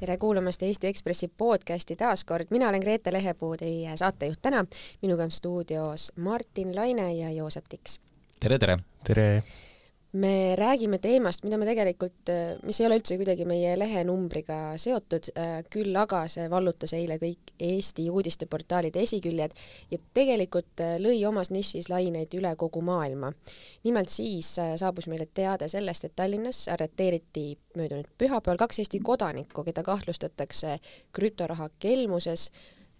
tere kuulamast Eesti Ekspressi podcasti taas kord, mina olen Grete Lehepuu, teie saatejuht täna. minuga on stuudios Martin Laine ja Joosep Tiks. tere, tere! tere! Me räägime teemast, mida me tegelikult, mis ei ole üldse kuidagi meie lehenumbriga seotud, küll aga see vallutas eile kõik Eesti uudisteportaalide esiküljed ja tegelikult lõi omas nišis laineid üle kogu maailma. nimelt siis saabus meile teade sellest, et Tallinnas arreteeriti möödunud pühapäeval kaks Eesti kodanikku, keda kahtlustatakse krüptoraha kelmuses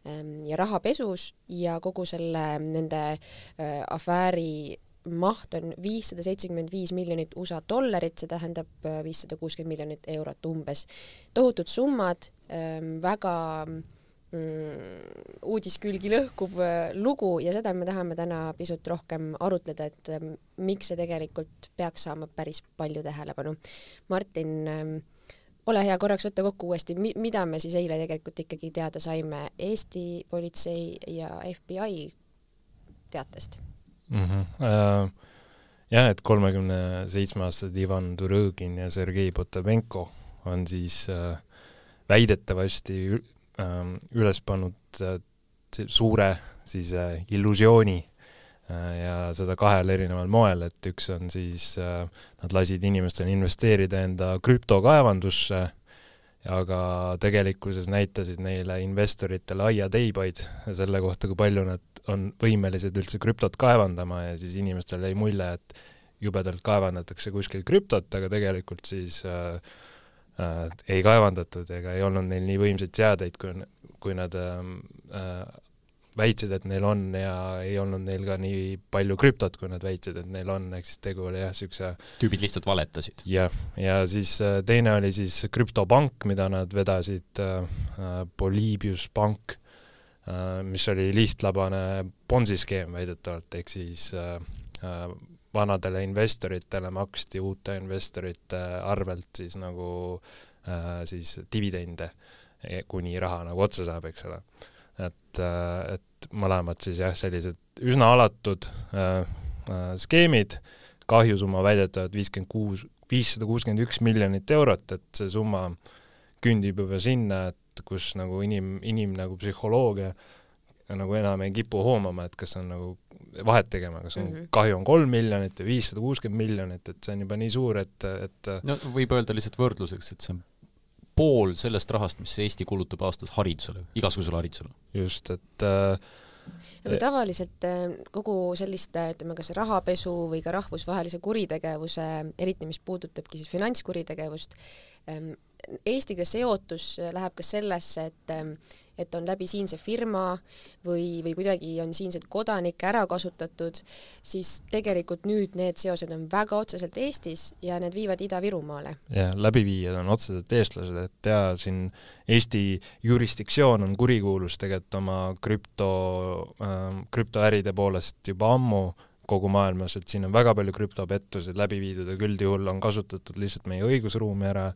ähm, ja rahapesus ja kogu selle nende äh, afääri maht on viissada seitsekümmend viis miljonit USA dollarit, see tähendab äh, viissada kuuskümmend miljonit eurot umbes. tohutud summad, ähm, väga mm, uudiskülgi lõhkuv äh, lugu ja seda me tahame täna pisut rohkem arutleda, et ähm, miks see tegelikult peaks saama päris palju tähelepanu. Martin, ähm, ole hea, korraks võtta kokku uuesti, mida me siis eile tegelikult ikkagi teada saime Eesti politsei ja FBI teatest mm. -hmm. Jah, et kolmekümne seitsme aastased Ivan Turõgin ja Sergei Potapenko on siis uh, väidetavasti uh, üles pannud suure siis illusiooni ja seda kahel erineval moel, et üks on siis nad lasid inimestel investeerida enda krüptokaevandusse, aga tegelikkuses näitasid neile investoritele aiateibaid selle kohta, kui palju nad on võimelised üldse krüptot kaevandama ja siis inimestele jäi mulje, et jubedalt kaevandatakse kuskil krüptot, aga tegelikult siis äh, äh, ei kaevandatud ega ei olnud neil nii võimsaid seadeid, kui, kui nad ähm, äh, väitsid, et neil on ja ei olnud neil ka nii palju krüptot, kui nad väitsid, et neil on, ehk siis tegu oli jah, niisuguse tüübid lihtsalt valetasid? jah, ja siis äh, teine oli siis krüptopank, mida nad vedasid äh,, äh Polybius Pank Äh, mis oli lihtlabane Bonsi skeem väidetavalt, ehk siis äh, äh, vanadele investoritele maksti uute investorite arvelt siis nagu siis dividende, e, kuni raha nagu otsa saab, eks ole. et, et mõlemad siis jah, sellised üsna alatud äh, skeemid, kahjusumma väidetavalt viiskümmend kuus, viissada kuuskümmend üks miljonit eurot, et see summa küündib juba sinna, et et kus nagu inim, inim nagu psühholoogia nagu enam ei kipu hoomama, et kas on nagu vahet tegema, kas on mm -hmm. kahju on kolm miljonit või viissada kuuskümmend miljonit, et see on juba nii suur, et, et no võib öelda lihtsalt võrdluseks, et see on pool sellest rahast, mis Eesti kulutab aastas haridusele, igasugusele haridusele. just, et äh, nagu tavaliselt äh, kogu sellist, ütleme, kas rahapesu või ka rahvusvahelise kuritegevuse, eriti mis puudutabki siis finantskuritegevust, ähm, Eestiga seotus läheb ka sellesse, et et on läbi siinse firma või, või kuidagi on siinseid kodanikke ära kasutatud, siis tegelikult nüüd need seosed on väga otseselt Eestis ja need viivad Ida-Virumaale. jah, läbiviijad on otseselt eestlased, et jaa, siin Eesti jurisdiktsioon on kurikuulus tegelikult oma krüpto äh,, krüptoäride poolest juba ammu kogu maailmas, et siin on väga palju krüptopettuseid läbi viidud, aga üldjuhul on kasutatud lihtsalt meie õigusruumi ära,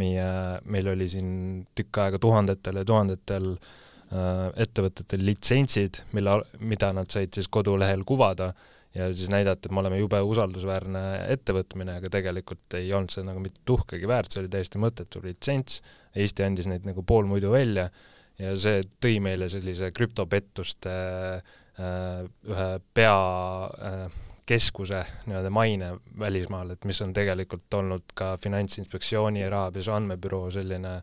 meie, meil oli siin tükk aega tuhandetel ja tuhandetel äh, ettevõtetel litsentsid, mille, mida nad said siis kodulehel kuvada ja siis näidata, et me oleme jube usaldusväärne ettevõtmine, aga tegelikult ei olnud see nagu mitte tuhkagi väärt, see oli täiesti mõttetu litsents, Eesti andis neid nagu poolmuidu välja ja see tõi meile sellise krüptopettuste äh, ühe pea äh, nii-öelda maine välismaal, et mis on tegelikult olnud ka Finantsinspektsiooni ja Rahapesu Andmebüroo selline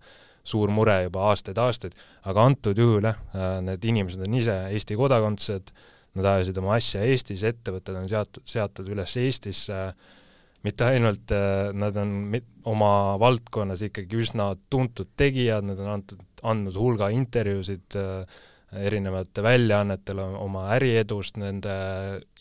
suur mure juba aastaid-aastaid, aga antud juhul jah, need inimesed on ise Eesti kodakondsed, nad ajasid oma asja Eestis, ettevõtted on seatud, seatud üles Eestisse, mitte ainult nad on oma valdkonnas ikkagi üsna tuntud tegijad, nad on antud, andnud hulga intervjuusid äh, erinevate väljaannetele oma äriedust, nende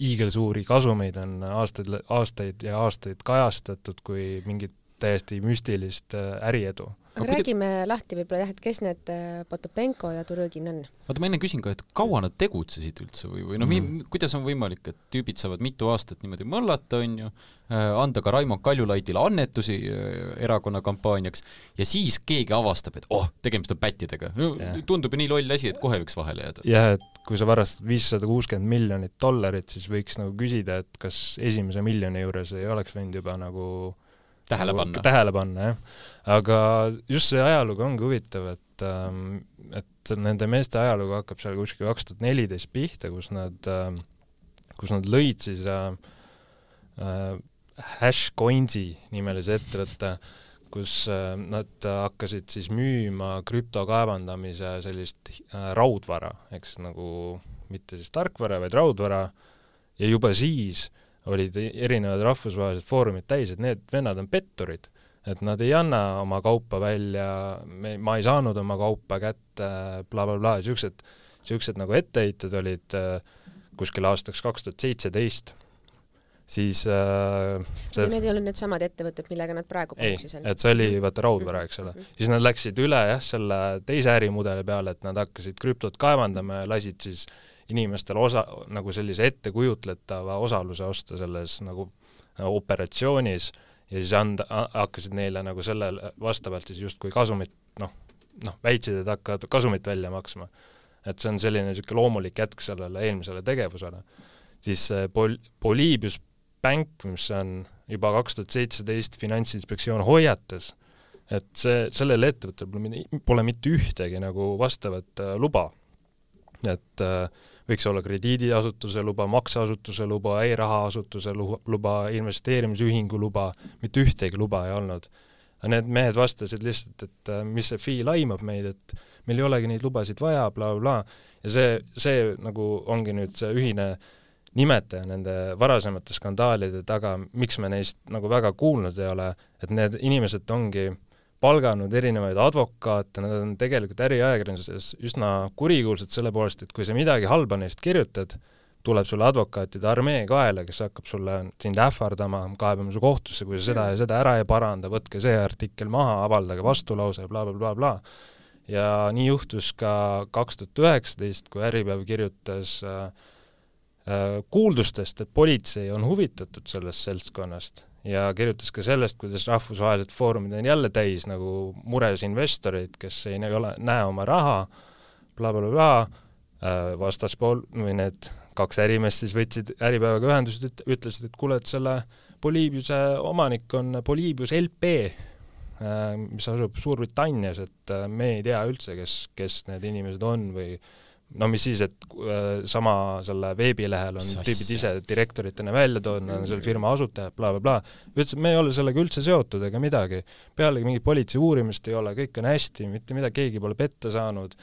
hiigelsuuri kasumeid on aastaid, aastaid ja aastaid kajastatud kui mingit täiesti müstilist äh, äriedu aga räägime te... lahti võib-olla jah, et kes need äh, Potopenko ja Turõgin on? oota, ma enne küsin ka, et kaua nad tegutsesid üldse või, või noh mm -hmm., kuidas on võimalik, et tüübid saavad mitu aastat niimoodi mõllata, on ju, äh, anda ka Raimond Kaljulaidile annetusi äh, erakonna kampaaniaks ja siis keegi avastab, et oh, tegemist on pättidega no,. tundub ju nii loll asi, et kohe võiks vahele jääda. jah, et kui sa varastad viissada kuuskümmend miljonit dollarit, siis võiks nagu küsida, et kas esimese miljoni juures ei oleks võinud juba nagu tähele nagu panna. tähele panna, jah. aga just see ajalugu ongi huvitav, et ähm, et nende meeste ajalugu hakkab seal kuskil kaks tuhat neliteist pihta, kus nad äh,, kus nad lõid siis äh, äh, Hashcoinsi nimelise ettevõtte, kus äh, nad hakkasid siis müüma krüptokaevandamise sellist äh, raudvara, ehk siis nagu mitte siis tarkvara, vaid raudvara, ja juba siis olid erinevad rahvusvahelised foorumid täis, et need vennad on petturid et nad ei anna oma kaupa välja, me, ma ei saanud oma kaupa kätte bla,, blablabla, niisugused, niisugused nagu etteheited olid äh, kuskil aastaks kaks tuhat seitseteist, siis äh, see... Need ei olnud needsamad ettevõtted, millega nad praegu puruksis on? et see oli vaata raudvara, eks ole mm. -hmm. siis nad läksid üle jah, selle teise ärimudeli peale, et nad hakkasid krüptot kaevandama ja lasid siis inimestel osa, nagu sellise ettekujutletava osaluse osta selles nagu operatsioonis ja siis anda, hakkasid neile nagu sellele vastavalt siis justkui kasumit noh, noh, väitsid, et hakkavad kasumit välja maksma. et see on selline niisugune loomulik jätk sellele eelmisele tegevusele. siis Pol-, Polybius Bank, mis on juba kaks tuhat seitseteist Finantsinspektsioon hoiatas, et see, sellel ettevõttel pole, pole mitte ühtegi nagu vastavat äh, luba. Et äh, võiks olla krediidiasutuse luba, makseasutuse luba e, e-rahaasutuse luba, investeerimisühingu luba, mitte ühtegi luba ei olnud. Need mehed vastasid lihtsalt, et äh, mis see FI laimab meid, et meil ei olegi neid lubasid vaja bla,, blablabla, ja see, see nagu ongi nüüd see ühine nimetaja nende varasemate skandaalide taga, miks me neist nagu väga kuulnud ei ole, et need inimesed ongi äh, palganud erinevaid advokaate, nad on tegelikult äriajakirjanduses üsna kurikuulsad selle poolest, et kui sa midagi halba neist kirjutad, tuleb sulle advokaatide armee kaela, kes hakkab sulle, sind ähvardama, kaebama su kohtusse, kui sa seda ja seda ära ei paranda, võtke see artikkel maha, avaldage vastulause bla, bla, blablabla. ja nii juhtus ka kaks tuhat üheksateist, kui Äripäev kirjutas äh, äh, kuuldustest, et politsei on huvitatud sellest seltskonnast ja kirjutas ka sellest, kuidas rahvusvahelised foorumid on jälle täis nagu mures investoreid, kes ei ole, näe oma raha bla, bla, blablabla, äh, vastaspool või need kaks ärimeest siis võtsid Äripäevaga ühendust, ütlesid, et kuule, et selle Poliibiuse omanik on Poliibius LP, äh, mis asub Suurbritannias, et äh, me ei tea üldse, kes, kes need inimesed on või no mis siis, et äh, sama selle veebilehel on tüübid ise direktoritena välja toodud, nad on selle firma asutajad bla, bla, blablabla, ütles, et me ei ole sellega üldse seotud ega midagi. pealegi mingit politsei uurimist ei ole, kõik on hästi, mitte midagi, keegi pole petta saanud,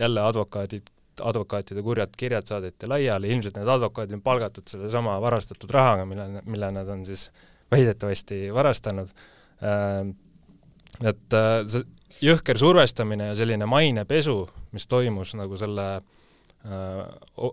jälle advokaadid, advokaatide kurjad kirjad saadeti laiali, ilmselt need advokaadid on palgatud sellesama varastatud rahaga, mille, mille nad on siis väidetavasti varastanud. Äh,, et äh, see jõhker survestamine ja selline mainepesu, mis toimus nagu selle äh,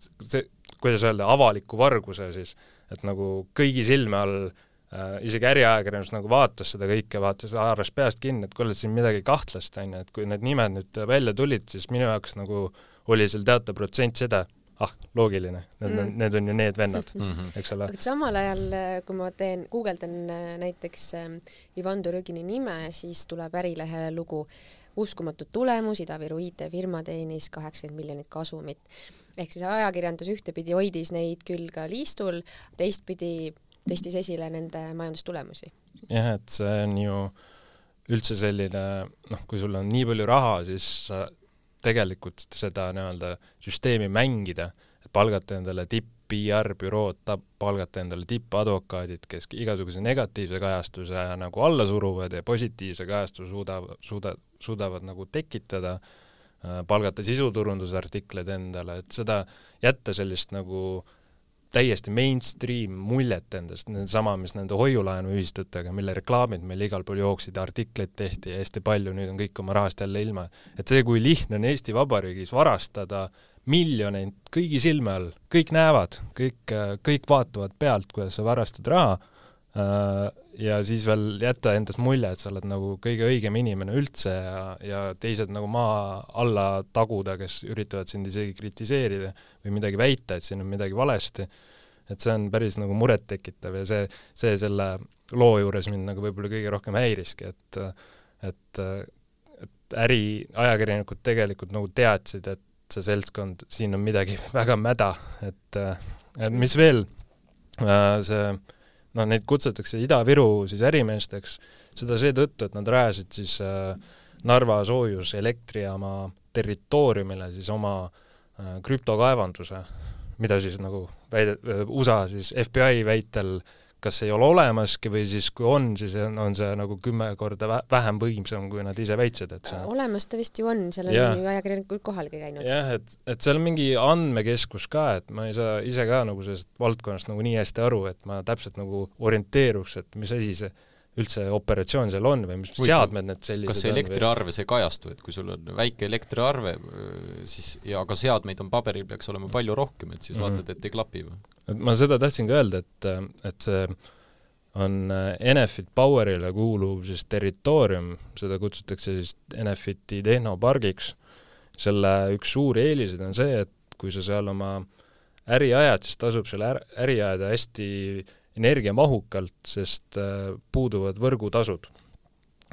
see, kuidas öelda, avaliku varguse siis, et nagu kõigi silme all äh, isegi äriajakirjandus nagu vaatas seda kõike, vaatas, haaras peast kinni, et kuule, siin midagi kahtlast on ju, et kui need nimed nüüd välja tulid, siis minu jaoks nagu oli seal teatav protsent seda, ah, loogiline, need on mm., need on ju need vennad mm, -hmm. eks ole. aga samal ajal, kui ma teen, guugeldan äh, näiteks ähm, Ivan Turõgini nime, siis tuleb Ärilehe lugu uskumatu tulemus, Ida-Viru IT-firma teenis kaheksakümmend miljonit kasumit. ehk siis ajakirjandus ühtepidi hoidis neid küll ka liistul, teistpidi tõstis esile nende majandustulemusi. jah, et see on ju üldse selline noh, kui sul on nii palju raha, siis tegelikult seda nii-öelda süsteemi mängida, et palgata endale tipp PR-bürood, palgata endale tippadvokaadid, kes igasuguse negatiivse kajastuse nagu alla suruvad ja positiivse kajastuse suudab, suuda, suudavad nagu tekitada, palgata sisuturundusartikleid endale, et seda, jätta sellist nagu äh, täiesti mainstream muljet endast, sama, mis nende hoiulaenuühistutega, mille reklaamid meil igal pool jooksid, artikleid tehti hästi palju, nüüd on kõik oma rahast jälle ilma. et see, kui lihtne on Eesti Vabariigis varastada miljoneid kõigi silme all, kõik näevad, kõik, kõik vaatavad pealt, kuidas sa varastad raha ja siis veel jätta endast mulje, et sa oled nagu kõige õigem inimene üldse ja, ja teised nagu maa alla taguda, kes üritavad sind isegi kritiseerida või midagi väita, et siin on midagi valesti. et see on päris nagu murettekitav ja see, see selle loo juures mind nagu võib-olla kõige rohkem häiriski, et et, et äri, ajakirjanikud tegelikult nagu teadsid, et see seltskond, siin on midagi väga mäda, et, et mis veel, see noh, neid kutsutakse Ida-Viru siis ärimeesteks, seda seetõttu, et nad rajasid siis äh, Narva soojuselektrijaama territooriumile siis oma äh, krüptokaevanduse, mida siis nagu väide, USA siis FBI väitel äh, kas ei ole olemaski või siis kui on, siis on, on see nagu kümme korda vähem võimsam, kui nad ise väitsid, et see olemas ta vist ju on, seal on ja. ju ajakirjanikud kohalgi käinud. jah, et, et seal on mingi andmekeskus ka, et ma ei saa ise ka nagu sellest valdkonnast nagu nii hästi aru, et ma täpselt nagu orienteeruks, et mis asi see üldse operatsioon seal on või mis Võitu, seadmed need sellised kas see elektriarve, see ei kajastu, et kui sul on väike elektriarve, siis ja ka seadmeid on paberil, peaks olema palju rohkem, et siis mm -hmm. vaatad, et ei klapi või? et ma seda tahtsin ka öelda, et, et see on Enefit Powerile kuuluv siis territoorium, seda kutsutakse siis Enefiti tehnopargiks, selle üks suuri eeliseid on see, et kui sa seal oma äri ajad, siis tasub selle äri ajada hästi energiamahukalt, sest äh, puuduvad võrgutasud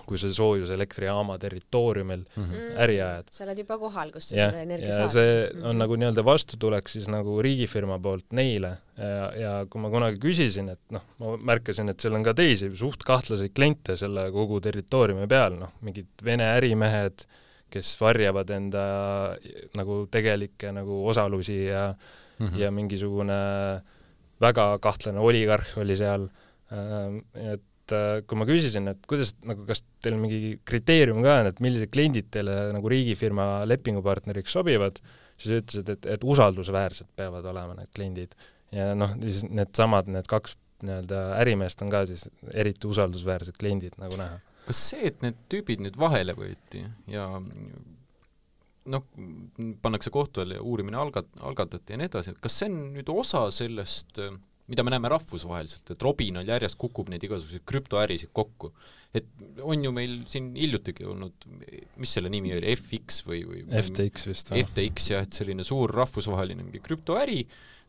kui sa soojuselektrijaama territooriumil mm -hmm. äri ajad. sa oled juba kohal, kus sa ja, seda energia saad. see on mm -hmm. nagu nii-öelda vastutulek siis nagu riigifirma poolt neile ja, ja kui ma kunagi küsisin, et noh, ma märkasin, et seal on ka teisi suht kahtlaseid kliente selle kogu territooriumi peal, noh, mingid Vene ärimehed, kes varjavad enda nagu tegelikke nagu osalusi ja mm -hmm. ja mingisugune väga kahtlane oligarh oli seal, et et äh, kui ma küsisin, et kuidas nagu, kas teil mingi kriteerium ka on, et millised kliendid teile nagu riigifirma lepingupartneriks sobivad, siis ütlesid, et, et usaldusväärsed peavad olema need kliendid. ja noh, siis needsamad, need kaks nii-öelda ärimeest on ka siis eriti usaldusväärsed kliendid, nagu näha. kas see, et need tüübid nüüd vahele võeti ja noh, pannakse kohtu alla ja uurimine algat-, algatati ja nii edasi, kas see on nüüd osa sellest äh, mida me näeme rahvusvaheliselt, et Robinal järjest kukub neid igasuguseid krüptoärisid kokku. et on ju meil siin hiljutigi olnud, mis selle nimi oli, FX või, või FTX vist või? FTX jah, et selline suur rahvusvaheline mingi krüptoäri,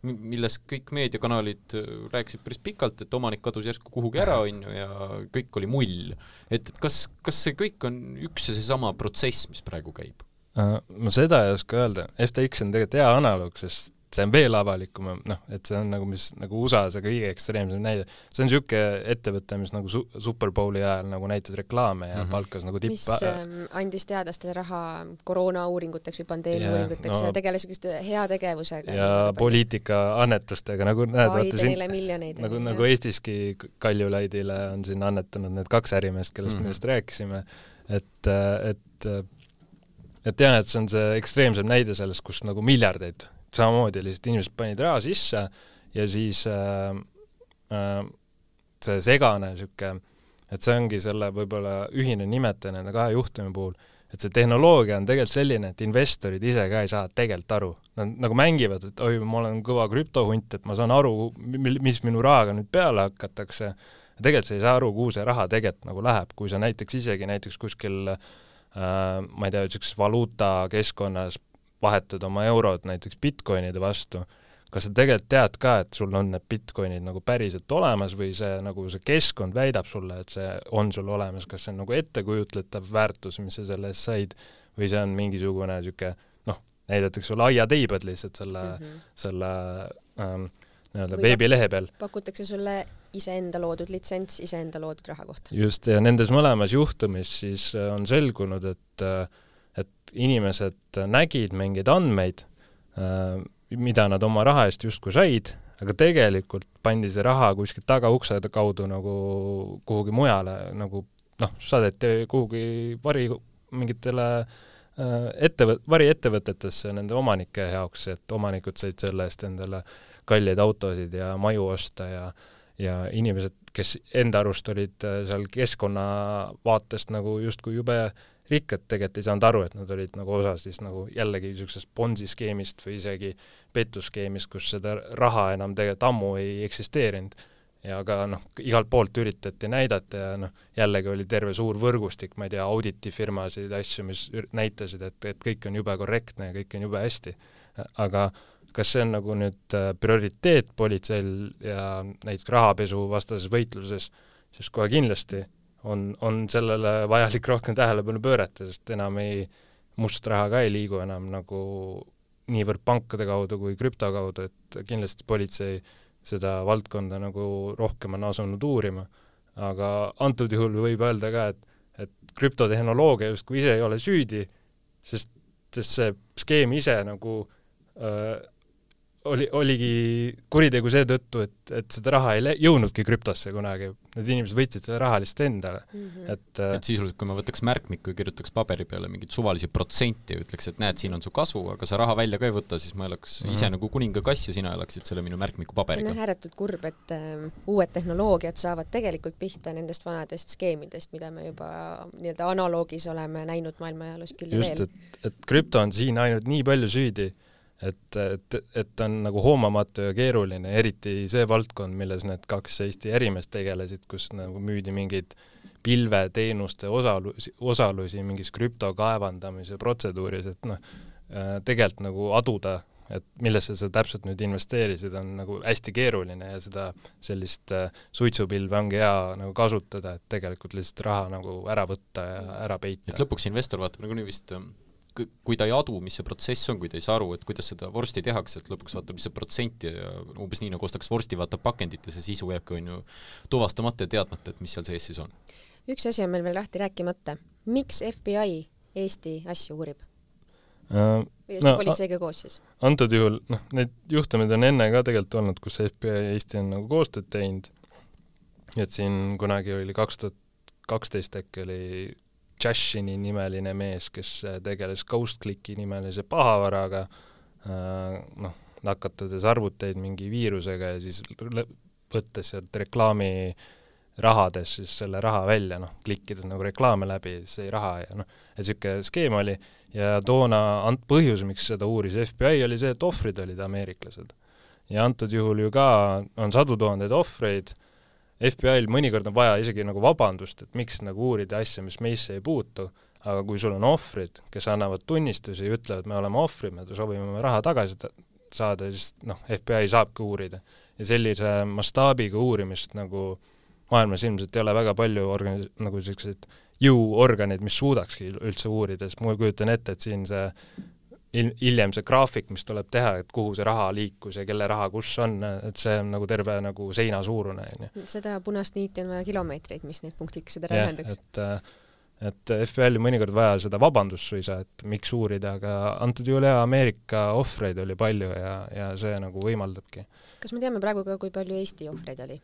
milles kõik meediakanalid äh, rääkisid päris pikalt, et omanik kadus järsku kuhugi ära, on ju, ja kõik oli mull. et, et kas, kas see kõik on üks ja seesama protsess, mis praegu käib? Äh, ma seda ei oska öelda, FTX on tegelikult hea analoog, sest see on veel avalikum, noh, et see on nagu, mis nagu USA-s kõige ekstreemsem näide. see on niisugune ettevõte, mis nagu su-, Super Bowli ajal nagu näitas reklaame ja mm -hmm. palkas nagu tipp- mis äh, andis teadlastele raha koroonauuringuteks või pandeemiauuringuteks yeah, no, ja tegeles niisuguste heategevusega. ja nagu poliitikaannetustega, nagu näed, vaata siin miljoneid, nagu, nagu Eestiski Kaljulaidile on siin annetanud need kaks ärimeest, kellest mm -hmm. me just rääkisime, et, et et jah, et see on see ekstreemsem näide sellest, kus nagu miljardeid samamoodi lihtsalt inimesed panid raha sisse ja siis äh, äh, see segane niisugune, et see ongi selle võib-olla ühine nimetaja nende kahe juhtumi puhul, et see tehnoloogia on tegelikult selline, et investorid ise ka ei saa tegelikult aru. Nad nagu mängivad, et oi, ma olen kõva krüptohunt, et ma saan aru, mis minu rahaga nüüd peale hakatakse, tegelikult sa ei saa aru, kuhu see raha tegelikult nagu läheb, kui sa näiteks isegi näiteks kuskil äh, ma ei tea, niisuguses valuutakeskkonnas vahetad oma eurod näiteks Bitcoinide vastu, kas sa tegelikult tead ka, et sul on need Bitcoinid nagu päriselt olemas või see nagu see keskkond väidab sulle, et see on sul olemas, kas see on nagu ettekujutletav väärtus, mis sa selle eest said, või see on mingisugune niisugune noh, näidatakse sulle aiateibed lihtsalt selle mm, -hmm. selle ähm, nii-öelda veebilehe peal. pakutakse sulle iseenda loodud litsents iseenda loodud raha kohta. just, ja nendes mõlemas juhtumis siis äh, on selgunud, et äh, et inimesed nägid mingeid andmeid, äh, mida nad oma raha eest justkui said, aga tegelikult pandi see raha kuskilt tagaukse kaudu nagu kuhugi mujale, nagu noh, saadeti kuhugi vari mingitele äh, ettevõt-, variettevõtetesse nende omanike jaoks, et omanikud said selle eest endale kalleid autosid ja maju osta ja ja inimesed, kes enda arust olid äh, seal keskkonna vaatest nagu justkui jube rikkad tegelikult ei saanud aru, et nad olid nagu osa siis nagu jällegi niisugusest Bonsi skeemist või isegi pettusskeemist, kus seda raha enam tegelikult ammu ei eksisteerinud. Ja ka noh, igalt poolt üritati näidata ja noh, jällegi oli terve suur võrgustik, ma ei tea, auditifirmasid, asju, mis näitasid, et, et kõik on jube korrektne ja kõik on jube hästi. aga kas see on nagu nüüd äh, prioriteet politseil ja näiteks rahapesuvastases võitluses, siis kohe kindlasti on, on sellele vajalik rohkem tähelepanu pöörata, sest enam ei, must raha ka ei liigu enam nagu niivõrd pankade kaudu kui krüpto kaudu, et kindlasti politsei seda valdkonda nagu rohkem on asunud uurima. aga antud juhul võib öelda ka, et, et krüptotehnoloogia justkui ise ei ole süüdi, sest, sest see skeem ise nagu öö, oli, oligi kuritegu seetõttu, et, et seda raha ei jõudnudki krüptosse kunagi. Need inimesed võtsid selle raha lihtsalt endale mm. -hmm. et äh, et sisuliselt, kui ma võtaks märkmiku ja kirjutaks paberi peale mingeid suvalisi protsente ja ütleks, et näed, siin on su kasu, aga sa raha välja ka ei võta, siis ma elaks mm -hmm. ise nagu kuningakass ja sina elaksid selle minu märkmiku paberiga. see on ääretult kurb, et äh, uued tehnoloogiad saavad tegelikult pihta nendest vanadest skeemidest, mida me juba nii-öelda analoogis oleme näinud maailma ajaloos küll ja veel. just, et, et krüpto on siin ainult nii palju süüdi et, et, et on nagu hoomamatu ja keeruline, eriti see valdkond, milles need kaks Eesti ärimeest tegelesid, kus nagu müüdi mingeid pilveteenuste osalusi, osalusi mingis krüpto kaevandamise protseduuris, et noh, äh, tegelikult nagu aduda, et millesse sa täpselt nüüd investeerisid, on nagu hästi keeruline ja seda sellist äh, suitsupilve ongi hea nagu kasutada, et tegelikult lihtsalt raha nagu ära võtta ja ära peita. et lõpuks investor vaatab nagunii vist kui ta ei adu, mis see protsess on, kui ta ei saa aru, et kuidas seda vorsti tehakse, et lõpuks vaatab, mis see protsent ja umbes nii, nagu ostaks vorsti, vaatab pakendit ja see sisu jääbki, on ju, tuvastamata ja teadmata, et mis seal sees siis on. üks asi on meil veel lahti rääkimata. miks FBI Eesti asju uurib uh,? või Eesti no, politseiga koos siis? antud juhul, noh, neid juhtumeid on enne ka tegelikult olnud, kus FBI ja Eesti on nagu koostööd teinud, et siin kunagi oli kaks tuhat kaksteist äkki oli Jashini nimeline mees, kes äh, tegeles GhostClicki nimelise pahavaraga, äh, noh, nakatades arvuteid mingi viirusega ja siis võttes sealt reklaami rahades siis selle raha välja, noh, klikkides nagu reklaame läbi, sai raha ja noh, et niisugune skeem oli ja toona ant-, põhjus, miks seda uuris FBI, oli see, et ohvrid olid ameeriklased. ja antud juhul ju ka on sadu tuhandeid ohvreid FBI-l mõnikord on vaja isegi nagu vabandust, et miks nagu uurida asja, mis meisse ei puutu, aga kui sul on ohvrid, kes annavad tunnistusi ja ütlevad, me oleme ohvrid, me soovime oma raha tagasi saada, siis noh, FBI saabki uurida. ja sellise mastaabiga uurimist nagu maailmas ilmselt ei ole väga palju organi-, nagu niisuguseid jõuorganeid, mis suudakski üldse uurida, sest ma kujutan ette, et siin see hiljem see graafik, mis tuleb teha, et kuhu see raha liikus ja kelle raha kus on, et see on nagu terve nagu seina suurune, on ju. seda punast niiti on vaja kilomeetreid, mis need punktikesed ära ühendaks. et et FBI-l on mõnikord vaja seda vabandust suisa, et miks uurida, aga antud juhul jaa, Ameerika ohvreid oli palju ja, ja see nagu võimaldabki. kas me teame praegu ka, kui palju Eesti ohvreid oli?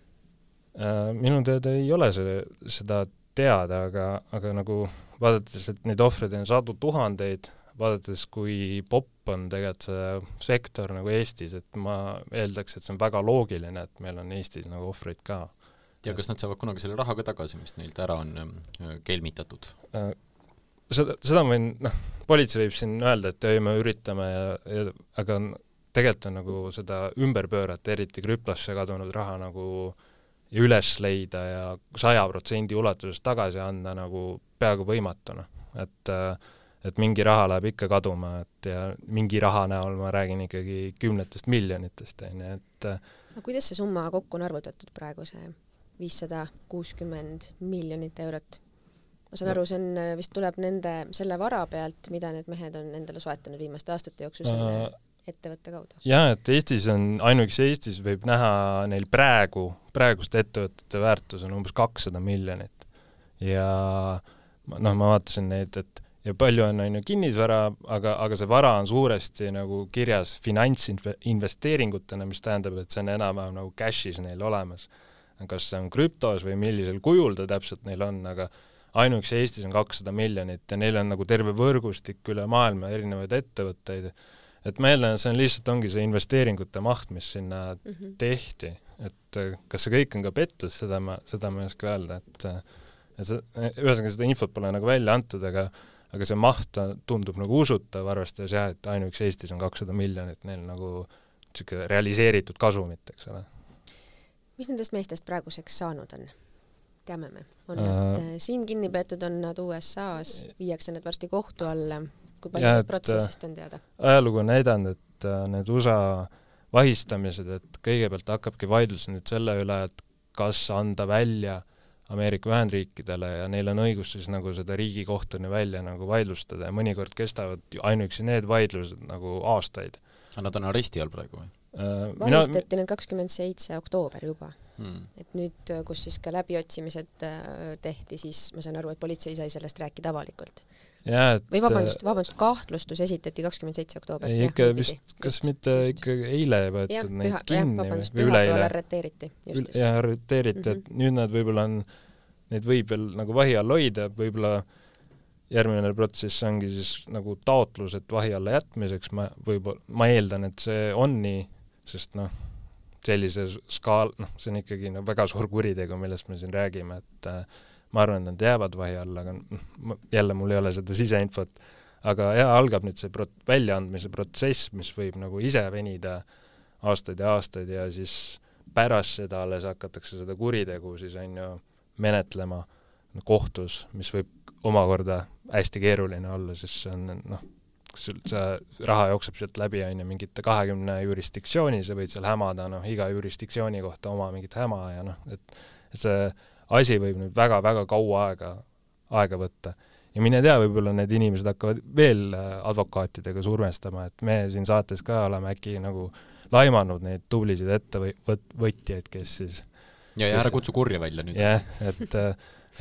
Äh, minu teada ei ole see, seda teada, aga, aga nagu vaadates, et neid ohvreid on sadu tuhandeid, vaadates, kui popp on tegelikult see sektor nagu Eestis, et ma eeldaks, et see on väga loogiline, et meil on Eestis nagu ohvreid ka. ja kas nad saavad kunagi selle raha ka tagasi, mis neilt ära on äh, kelmitatud? Äh, seda, seda ma võin, noh, politsei võib siin öelda, et ei, me üritame ja, ja aga tegelikult on nagu seda ümber pöörata, eriti krüptosse kadunud raha nagu ja üles leida ja saja protsendi ulatuses tagasi anda nagu peaaegu võimatu, noh. et äh, et mingi raha läheb ikka kaduma, et ja mingi raha näol ma räägin ikkagi kümnetest miljonitest, on ju, et no kuidas see summa kokku on arvutatud praegu, see viissada kuuskümmend miljonit eurot? ma saan aru, see on, vist tuleb nende, selle vara pealt, mida need mehed on endale soetanud viimaste aastate jooksul selle uh, ettevõtte kaudu? jaa, et Eestis on, ainuüksi Eestis võib näha neil praegu, praeguste ettevõtete väärtus on umbes kakssada miljonit. ja noh, ma vaatasin neid, et ja palju on, on ju, kinnisvara, aga, aga see vara on suuresti nagu kirjas finantsinvesteeringutena, mis tähendab, et see on enam-vähem nagu cash'is neil olemas. kas see on krüptos või millisel kujul ta täpselt neil on, aga ainuüksi Eestis on kakssada miljonit ja neil on nagu terve võrgustik üle maailma erinevaid ettevõtteid, et ma eeldan, et see on lihtsalt, ongi see investeeringute maht, mis sinna mm -hmm. tehti. et kas see kõik on ka pettus, seda ma, seda ma ei oska öelda, et et see, ühesõnaga seda infot pole nagu välja antud, aga aga see maht tundub nagu usutav, arvestades jah, et ainuüksi Eestis on kakssada miljonit neil nagu niisugune realiseeritud kasumit, eks ole. mis nendest meestest praeguseks saanud on? teame me, on äh, nad äh, siin kinni peetud, on nad USA-s, viiakse nad varsti kohtu alla, kui palju sellest protsessist on teada? ajalugu on näidanud, et äh, need USA vahistamised, et kõigepealt hakkabki vaidlus nüüd selle üle, et kas anda välja äh, Ameerika Ühendriikidele ja neil on õigus siis nagu seda riigikohtuni välja nagu vaidlustada ja mõnikord kestavad ainuüksi need vaidlused nagu aastaid. aga nad on aresti all praegu või? äh, vahistati need kakskümmend seitse oktoober juba Hmm. et nüüd, kus siis ka läbiotsimised äh, tehti, siis ma saan aru, et politsei sai sellest rääkida avalikult. Et või vabandust, vabandust, kahtlustus esitati kakskümmend seitse oktoober. ei, ikka vist, kas just, mitte just. ikka eile võetud neid püha, kinni jah, või üleeile? arreteeriti, jah, arreteeriti mm, -hmm. et nüüd nad võib-olla on, neid võib veel nagu vahi all hoida, võib-olla järgmine protsess ongi siis nagu taotlus, et vahi alla jätmiseks, ma võib-olla, ma eeldan, et see on nii, sest noh, sellise skaal, noh, see on ikkagi no väga suur kuritegu, millest me siin räägime, et äh, ma arvan, et nad jäävad vahi alla, aga noh, jälle mul ei ole seda siseinfot, aga jaa, algab nüüd see prot-, väljaandmise protsess, mis võib nagu ise venida aastaid ja aastaid ja siis pärast seda alles hakatakse seda kuritegu siis on ju menetlema kohtus, mis võib omakorda hästi keeruline olla, sest see on noh, kus sul see raha jookseb sealt läbi, on ju, mingite kahekümne jurisdiktsiooni, sa võid seal hämada, noh, iga jurisdiktsiooni kohta oma mingit häma ja noh, et et see asi võib nüüd väga-väga kaua aega, aega võtta. ja mine tea, võib-olla need inimesed hakkavad veel äh, advokaatidega survestama, et me siin saates ka oleme äkki nagu laimanud neid tublisid ettevõtjaid, kes siis ja, ja ära kutsu kurja välja nüüd. jah, et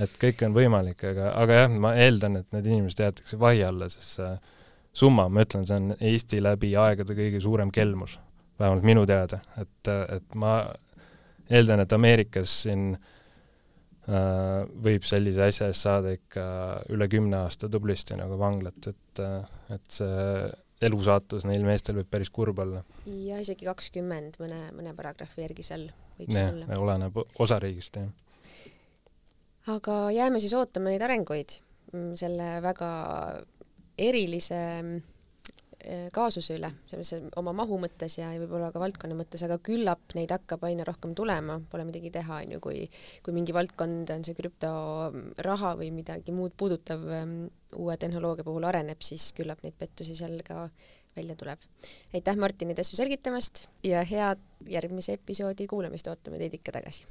et kõik on võimalik, aga, aga jah, ma eeldan, et need inimesed jäetakse vahi alla, sest see summa, ma ütlen, see on Eesti läbi aegade kõige suurem kelmus, vähemalt minu teada, et, et ma eeldan, et Ameerikas siin äh, võib sellise asja eest saada ikka üle kümne aasta tublisti nagu vanglat, et, et see elusaatus neil meestel võib päris kurb olla. ja isegi kakskümmend mõne, mõne paragrahvi järgi seal võib see olla. oleneb osariigist, jah. aga jääme siis ootama neid arenguid mm, selle väga erilise äh, kaasuse üle, selles oma mahu mõttes ja võib-olla ka valdkonna mõttes, aga küllap neid hakkab aina rohkem tulema, pole midagi teha, on ju, kui kui mingi valdkond on see krüptoraha või midagi muud puudutav um, uue tehnoloogia puhul areneb, siis küllap neid pettusi seal ka välja tuleb. aitäh, Martin, neid asju selgitamast ja head järgmise episoodi kuulamist, ootame teid ikka tagasi!